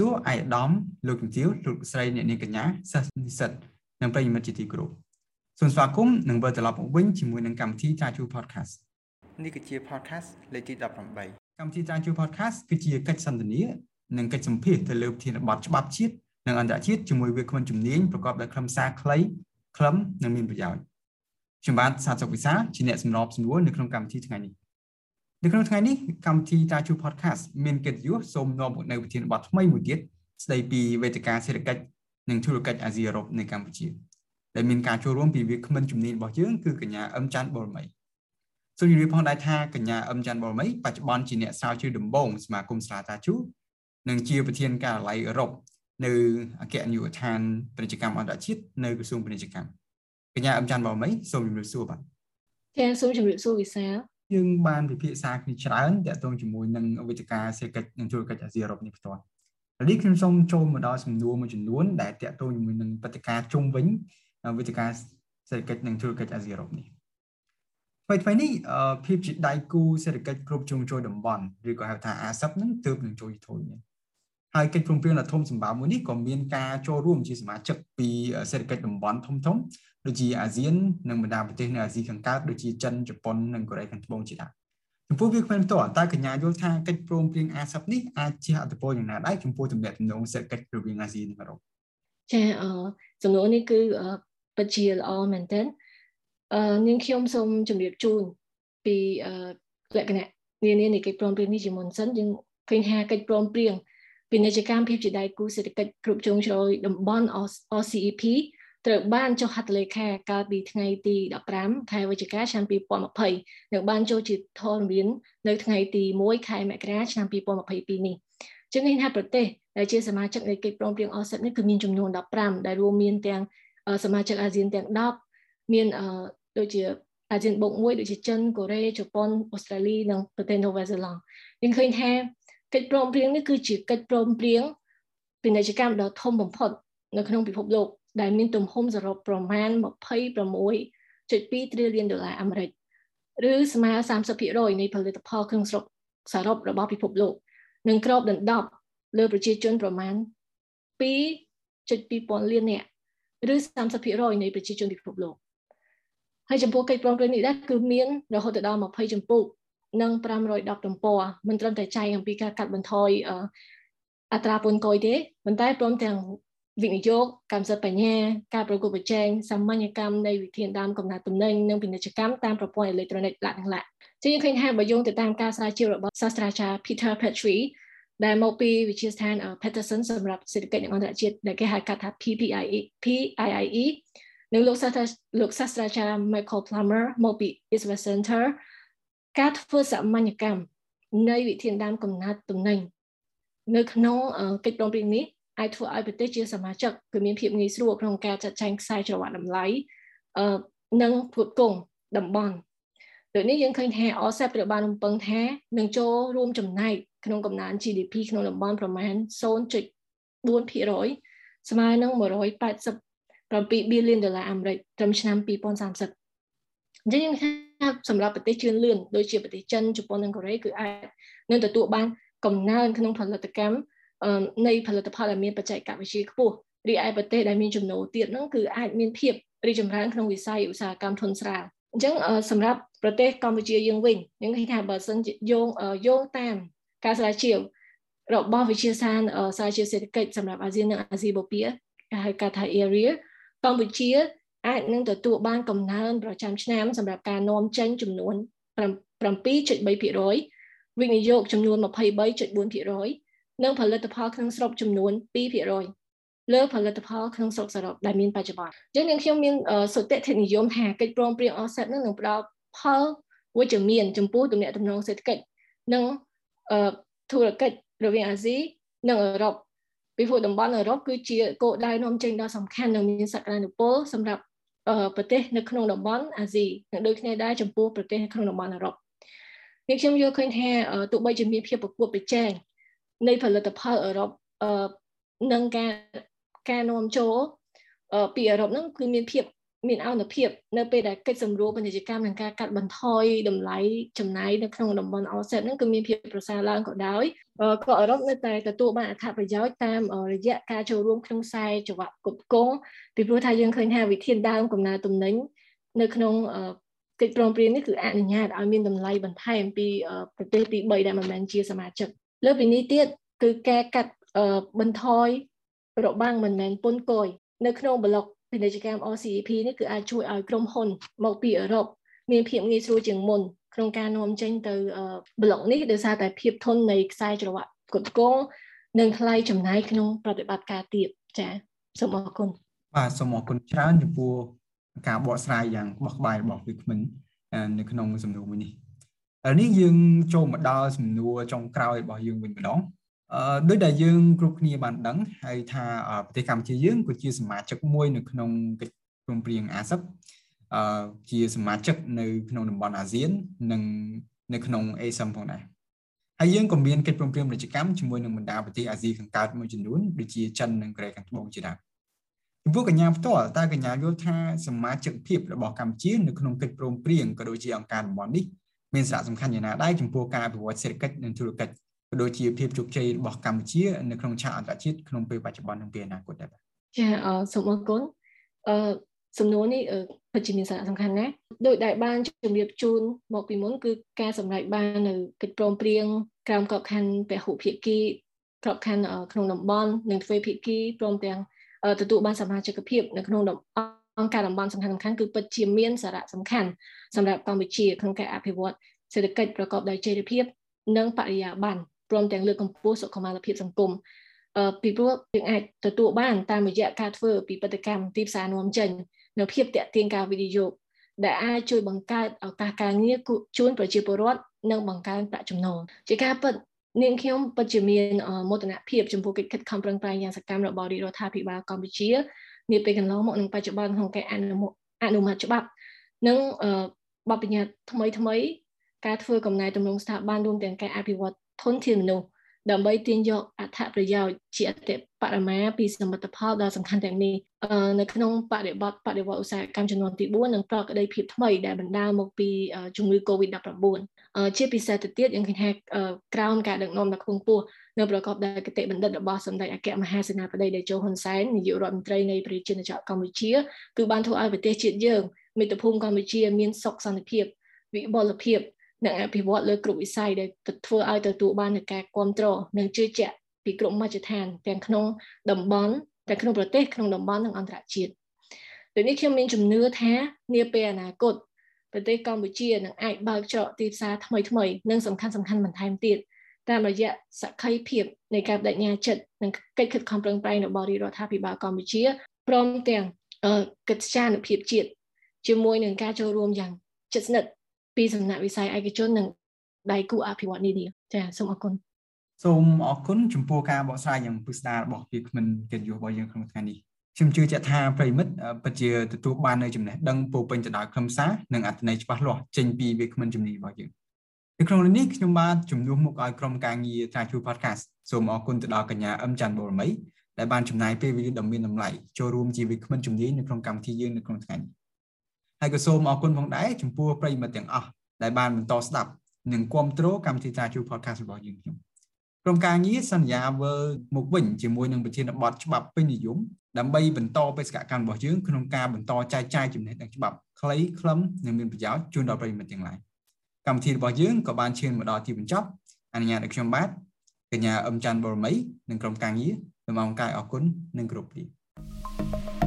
សូមជម្រាបសួរអាយដាមលោកជំទាវលោកស្រីអ្នកនាងកញ្ញាសិស្សនិស្សិតនិងប្រិយមិត្តជាទីគោរពសូមស្វាគមន៍និងវិលត្រឡប់មកវិញជាមួយនឹងកម្មវិធីចាជូ podcast នេះគឺជា podcast លេខទី18កម្មវិធីចាជូ podcast គឺជាកិច្ចសន្ទនានិងកិច្ចសម្ភាសទៅលើប្រធានបទច្បាប់ជាតិនិងអន្តរជាតិជាមួយវាគ្មិនជំនាញប្រកបដោយខ្លឹមសារខ្លីខ្លឹមនិងមានប្រយោជន៍ខ្ញុំបាទសាទសុកវិសាជាអ្នកសម្របសម្រួលនៅក្នុងកម្មវិធីថ្ងៃនេះ នៅក្នុងថ្ងៃនេះកម្មវិធីតាជូ podcast មានកិត្តិយសសូមនាំមកនៅវិធានបទថ្មីមួយទៀតស្ដីពីវេទិកាសេដ្ឋកិច្ចនិងធុរកិច្ចអាស៊ីអឺរ៉ុបនៅកម្ពុជាដែលមានការចូលរួមពីវាគ្មិនជំនាញរបស់យើងគឺកញ្ញាអឹមច័ន្ទបូរមីសូមជម្រាបផងដែរថាកញ្ញាអឹមច័ន្ទបូរមីបច្ចុប្បន្នជាអ្នកស្រាវជ្រាវដំបូងសមាគមស្រាតាជូនិងជាប្រធានការិយាល័យអឺរ៉ុបនៅអគ្គនាយកដ្ឋានពាណិជ្ជកម្មអន្តរជាតិនៅក្រសួងពាណិជ្ជកម្មកញ្ញាអឹមច័ន្ទបូរមីសូមជម្រាបសួរបាទចាសូមជម្រាបសួរវិសាល យើងបានពិភាក្សាគ្នាច្រើនតាក់ទងជាមួយនឹងវិទ្យាការសេដ្ឋកិច្ចនិងធុរកិច្ចអាស៊ីអឺរ៉ុបនេះផ្ទាល់នេះខ្ញុំសូមចូលមកដល់សំណួរមួយចំនួនដែលតាក់ទងជាមួយនឹងបតិការជុំវិញវិទ្យាការសេដ្ឋកិច្ចនិងធុរកិច្ចអាស៊ីអឺរ៉ុបនេះថ្មីថ្មីនេះភាពជាដៃគូសេដ្ឋកិច្ចគ្រប់ជ្រុងជ្រោយតំបន់ឬក៏ហៅថា ASEP ហ្នឹងទើបនឹងចូលធុញមាន ហើយកិច្ចព្រមព្រៀងដ៏ធំសម្បើមមួយនេះក៏មានការចូលរួមជាសមាជិកពីសេដ្ឋកិច្ចតំបន់ធំធំដូចជាអាស៊ាននិងបណ្ដាប្រទេសនៅអាស៊ីខាងកើតដូចជាចិនជប៉ុននិងកូរ៉េខាងត្បូងជាដើមចំពោះវាគ្មិនផ្ទាល់តើកញ្ញាយល់ថាកិច្ចព្រមព្រៀងអាស៊ាប់នេះអាចជះឥទ្ធិពលយ៉ាងណាដែរចំពោះទំនាក់ទំនងសេដ្ឋកិច្ចរវាងអាស៊ីនិងអឺរ៉ុបចាអឺសំណួរនេះគឺពិតជាល្អមែនទែនអឺនាងខ្ញុំសូមជម្រាបជូនពីលក្ខណៈនានានៃកិច្ចព្រមព្រៀងនេះជាមុនសិនយើងឃើញថាកិច្ចព្រមព្រៀង ពាណិជ្ជកម្មភាពជាដៃគូសេដ្ឋកិច្ចគ្រប់ជ្រុងជ្រោយតំបន់ RCEP ត្រូវបានចុះហត្ថលេខាកាលពីថ្ងៃទី15ខែវិច្ឆិកាឆ្នាំ2020និងបានចូលជាធរមាននៅថ្ងៃទី1ខែមករាឆ្នាំ2022នេះជាងនេះថាប្រទេសដែលជាសមាជិកនៃកិច្ចព្រមព្រៀង RCEP នេះគឺមានចំនួន15ដែលរួមមានទាំងសមាជិកអាស៊ានទាំង10មានដូចជាអាស៊ានបូក1ដូចជាចិនកូរ៉េជប៉ុនអូស្ត្រាលីនិងប្រទេសនូវែលសេឡង់យើងឃើញថា កិច្ចព្រមព្រៀងនេះគឺជាកិច្ចព្រមព្រៀងពាណិជ្ជកម្មដ៏ធំបំផុតនៅក្នុងពិភពលោកដែលមានទំហំសរុបប្រមាណ26.2 trillion ដុល្លារអាមេរិកឬស្មើ30%នៃផលិតផលក្នុងស្រុកសរុបរបស់ពិភពលោកនិងក្របដណ្ដប់លើប្រជាជនប្រមាណ2.2ពាន់លាននាក់ឬ30%នៃប្រជាជនពិភពលោកហើយចំពោះកិច្ចព្រមព្រៀងនេះដែរគឺមានរហូតដល់20ចម្ពោះ និង510ទំព័រមិនត្រឹមតែចែកអំពីការកាត់បន្ថយអត្រាពន្ធគយទេប៉ុន្តែព្រមទាំងវិនិយោគកម្មសិទ្ធិបញ្ញាការប្រកួតប្រជែងសាមញ្ញកម្មនៃវិធានដើមកំណត់ទំនិញនិងពាណិជ្ជកម្មតាមប្រព័ន្ធអេឡិចត្រូនិកឡាក់ទាំងឡាក់ជាយើងឃើញថាបើយោងទៅតាមការស្រាវជ្រាវរបស់សាស្ត្រាចារ្យ Peter Petrie ដែលមកពីវិទ្យាស្ថាន Peterson សម្រាប់សេដ្ឋកិច្ចនិងអន្តរជាតិដែលគេហៅកាត់ថា PPIE PIIE និងលោកសាស្ត្រាលោកសាស្ត្រាចារ្យ Michael Plummer មកពី East West Center ការធ្វើសាមញ្ញកម្មនៃវិធានដើមកំណត់ទំនិញនៅក្នុងកិច្ចព្រមព្រៀងនេះអាចធ្វើឲ្យប្រទេសជាសមាជិកគឺមានភាពងាយស្រួលក្នុងការចាត់ចែងខ្សែច្រវាក់តម្លៃអឺនិងផ្គត់ផ្គង់តំបន់ដូចនេះយើងឃើញថា OSCE ត្រូវបានរំពឹងថានឹងចូលរួមចំណែកក្នុងកំណើន GDP ក្នុងតំបន់ប្រមាណ0.4%ស្មើនឹង187 billion ដុល្លារអាមេរិកត្រឹមឆ្នាំ2030អញ្ចឹងយើងថា សម្រាប់ប្រទេសជឿនលឿនដូចជាប្រទេសចិនជប៉ុននិងកូរ៉េគឺអាចនឹងទទួលបានកំណើនក្នុងផលិតកម្មនៃផលិតផលដែលមានបច្ចេកវិទ្យាខ្ពស់រីឯប្រទេសដែលមានចំណូលទៀតហ្នឹងគឺអាចមានភាពរីកចម្រើនក្នុងវិស័យឧស្សាហកម្មធុនស្រាលអញ្ចឹងសម្រាប់ប្រទេសកម្ពុជាយើងវិញយើងឃើញថាបើសិនយោងយោងតាមការស្រាវជ្រាវរបស់វិទ្យាសាស្ត្រស្រាវជ្រាវសេដ្ឋកិច្ចសម្រាប់អាស៊ាននិងអាស៊ីបូព៌ាហៅកាត់ថា area កម្ពុជា អាចនឹងទទួលបានកំណើនប្រចាំឆ្នាំសម្រាប់ការនាំចេញចំនួន7.3%វិនិយោគចំនួន23.4%និងផលិតផលក្នុងស្រុកចំនួន2%លើផលិតផលក្នុងស្រុកសរុបដែលមានបច្ចុប្បន្នអញ្ចឹងនាងខ្ញុំមានសុតិធិនិយមថាកិច្ចព្រមព្រៀង offset នឹងនឹងផ្ដល់ផលវិជ្ជមានចំពោះទំនាក់ទំនងសេដ្ឋកិច្ចនិងធុរកិច្ចរវាងអាស៊ីនិងអឺរ៉ុបពីព្រោះតំបន់អឺរ៉ុបគឺជាគោលដៅនាំចេញដ៏សំខាន់និងមានសក្តានុពលសម្រាប់ ប្រទេសនៅក្នុងតំបន់អាស៊ីនិងដូចគ្នាដែរចំពោះប្រទេសនៅក្នុងតំបន់អឺរ៉ុបនេះខ្ញុំយល់ឃើញថាទោះបីជាមានភាពប្រកួតប្រជែងនៃផលិតផលអឺរ៉ុបអឺនឹងការការនាំចូលពីអឺរ៉ុបហ្នឹងគឺមានភាព មានអនុភាពនៅពេលដែលកិច្ចសម្រួលពាណិជ្ជកម្មនិងការកាត់បន្ថយតម្លៃចំណាយនៅក្នុងតំបន់ RCEP ហ្នឹងគឺមានភាពប្រសើរឡើងក៏ដោយក៏អឺរ៉ុបនៅតែទទួលបានអត្ថប្រយោជន៍តាមរយៈការចូលរួមក្នុងខ្សែចង្វាក់គ្រប់គ្រងពីព្រោះថាយើងឃើញថាវិធានដើមកំណើទំនិញនៅក្នុងកិច្ចព្រមព្រៀងនេះគឺអនុញ្ញាតឲ្យមានតម្លៃបន្ថែមពីប្រទេសទី3ដែលមិនមែនជាសមាជិកលើពីនេះទៀតគឺការកាត់បន្ថយរបាំងមិនមែនពន្ធគយនៅក្នុងប្លុក ពាណិជ្ជកម្ម RCEP នេះគឺអាចជួយឲ្យក្រុមហ៊ុនមកពីអឺរ៉ុបមានភាពងាយស្រួលជាងមុនក្នុងការនាំចេញទៅប្លុកនេះដោយសារតែភាពធន់នៃខ្សែច្រវាក់ផ្គត់ផ្គង់និងថ្លៃចំណាយក្នុងប្រតិបត្តិការទៀតចា៎សូមអរគុណបាទសូមអរគុណច្រើនចំពោះការបកស្រាយយ៉ាងបោះក្បាយរបស់វិក្មិននៅក្នុងសំណួរមួយនេះឥឡូវនេះយើងចូលមកដល់សំណួរចុងក្រោយរបស់យើងវិញម្ដងអឺ ដោយដែលយើងគ្រប់គ្នាបានដឹងហើយថាប្រទេសកម្ពុជាយើងក៏ជាសមាជិកមួយនៅក្នុងកិច្ចព្រមព្រៀងអាស៊ានអឺជាសមាជិកនៅក្នុងតំបន់អាស៊ាននិងនៅក្នុងអេសាំផងដែរហើយយើងក៏មានកិច្ចព្រមព្រៀងពាណិជ្ជកម្មជាមួយនឹងបណ្ដាប្រទេសអាស៊ីខាងកើតមួយចំនួនដូចជាចិននិងកូរ៉េខាងត្បូងជាដើមចំពោះកញ្ញាផ្ទាល់តើកញ្ញាយល់ថាសមាជិកភាពរបស់កម្ពុជានៅក្នុងកិច្ចព្រមព្រៀងក៏ដូចជាអង្គការតំបន់នេះមានសារៈសំខាន់យ៉ាងណាដែរចំពោះការអភិវឌ្ឍសេដ្ឋកិច្ចនិងធុរកិច្ច ក៏ដូចជាភាពជោគជ័យរបស់កម្ពុជានៅក្នុងឆាកអន្តរជាតិក្នុងពេលបច្ចុប្បន្ននិងពេលអនាគតដែរបាទចាអឺសូមអរគុណអឺសំណួរនេះពិតជាមានសារៈសំខាន់ណាស់ដោយដែលបានជម្រាបជូនមកពីមុនគឺការសម្រេចបាននៅកិច្ចព្រមព្រៀងក្រោមក្របខ័ណ្ឌពហុភាគីក្របខ័ណ្ឌក្នុងតំបន់និងទ្វេភាគីព្រមទាំងទទួលបានសមាជិកភាពនៅក្នុងអង្គការតំបន់សំខាន់ៗគឺពិតជាមានសារៈសំខាន់សម្រាប់កម្ពុជាក្នុងការអភិវឌ្ឍសេដ្ឋកិច្ចប្រកបដោយចីរភាពនិងបរិយាបន្ន ព្រមទាំងលើកកម្ពស់សុខុមាលភាពសង្គមអឺពីព្រោះយើងអាចទទួលបានតាមរយៈការធ្វើពីបដកម្មទីផ្សារនាំចេញនៅភាពតាក់ទាញការវិនិយោគដែលអាចជួយបង្កើតឱកាសការងារជូនប្រជាពលរដ្ឋនិងបង្កើនប្រាក់ចំណូលជាការពិតនាងខ្ញុំពិតជាមានមោទនភាពចំពោះកិច្ចខិតខំប្រឹងប្រែងយ៉ាងសកម្មរបស់រាជរដ្ឋាភិបាលកម្ពុជានាពេលកន្លងមកនិងបច្ចុប្បន្នក្នុងការអនុម័តច្បាប់និងបទបញ្ញត្តិថ្មីថ្មីការធ្វើកំណែទម្រង់ស្ថាប័នរួមទាំងការអភិវឌ្ឍ ធនធានមនុស្សដើម្បីទាញយកអត្ថប្រយោជន៍ជាអតិបរមាពីសមិទ្ធផលដ៏សំខាន់ទាំងនេះនៅក្នុងបរិបទបដិវត្តឧស្សាហកម្មចំនួនទី4និងប្រកក្តីភាពថ្មីដែលបណ្ដាលមកពីជំងឺ Covid-19 ជាពិសេសទៅទៀតយើងឃើញថាក្រោមការដឹកនាំដ៏ខ្ពង់ខ្ពស់នៅប្រកបដោយគតិបណ្ឌិតរបស់សម្ដេចអគ្គមហាសេនាបតីតេជោហ៊ុនសែននាយករដ្ឋមន្ត្រីនៃប្រជាជាតិកម្ពុជាគឺបានធ្វើឲ្យប្រទេសជាតិយើងមាតុភូមិកម្ពុជាមានសុខសន្តិភាពវិបុលភាព និងអភិវឌ្ឍលើគ្រប់វិស័យដែលធ្វើឲ្យទទួលបាននូវការគ្រប់គ្រងនិងជឿជាក់ពីគ្រប់មជ្ឈដ្ឋានទាំងក្នុងតំបន់ទាំងក្នុងប្រទេសក្នុងតំបន់និងអន្តរជាតិដូចនេះខ្ញុំមានជំនឿថានាពេលអនាគតប្រទេសកម្ពុជានឹងអាចបើកច្រកទីផ្សារថ្មីថ្មីនិងសំខាន់សំខាន់បន្ថែមទៀតតាមរយៈសក្ខីភាពនៃការបដិញ្ញាចិត្តនិងកិច្ចខិតខំប្រឹងប្រែងរបស់រាជរដ្ឋាភិបាលកម្ពុជាព្រមទាំងកិច្ចចានុភាពជាតិជាមួយនឹងការចូលរួមយ៉ាងជិតស្និទ្ធ ពីសំណាក់វិស័យឯកជននិងដៃគូអភិវឌ្ឍន៍នានាចាសូមអរគុណសូមអរគុណចំពោះការបកស្រាយយ៉ាងពិស្ដាររបស់វាគ្មិនកិត្តិយសរបស់យើងក្នុងថ្ងៃនេះខ្ញុំជឿជាក់ថាប្រិមិត្តពិតជាទទួលបាននូវចំណេះដឹងពោពេញទៅដោយខ្លឹមសារនិងអត្ថន័យច្បាស់លាស់ចេញពីវាគ្មិនជំនាញរបស់យើងនៅក្នុងនេះខ្ញុំបានជំនួសមុខឲ្យក្រុមការងារត្រាជួ podcast សូមអរគុណទៅដល់កញ្ញាអឹមច័ន្ទបូរមីដែលបានចំណាយពេលវេលាដ៏មានតម្លៃចូលរួមជាវាគ្មិនជំនាញនៅក្នុងកម្មវិធីយើងនៅក្នុងថ្ងៃនេះ ហើយក៏សូមអរគុណផងដែរចំពោះប្រិមិត្តទាំងអស់ដែលបានបន្តស្ដាប់និងគ្រប់គ្រងកម្មវិធីតាជួ podcast របស់យើងខ្ញុំក្រុមការងារសន្យាវើមកវិញជាមួយនឹងប្រធានបទច្បាប់ពេញនិយមដើម្បីបន្តបេសកកម្មរបស់យើងក្នុងការបន្តចែកចាយចំណេះដឹងច្បាប់ខ្លីខ្លឹមនិងមានប្រយោជន៍ជូនដល់ប្រិយមិត្តទាំងឡាយកម្មវិធីរបស់យើងក៏បានឈានមកដល់ទីបញ្ចប់អនុញ្ញាតឲ្យខ្ញុំបាទកញ្ញាអឹមច័ន្ទបរមីនិងក្រុមការងារសូមអរគុណនិងគោរពលា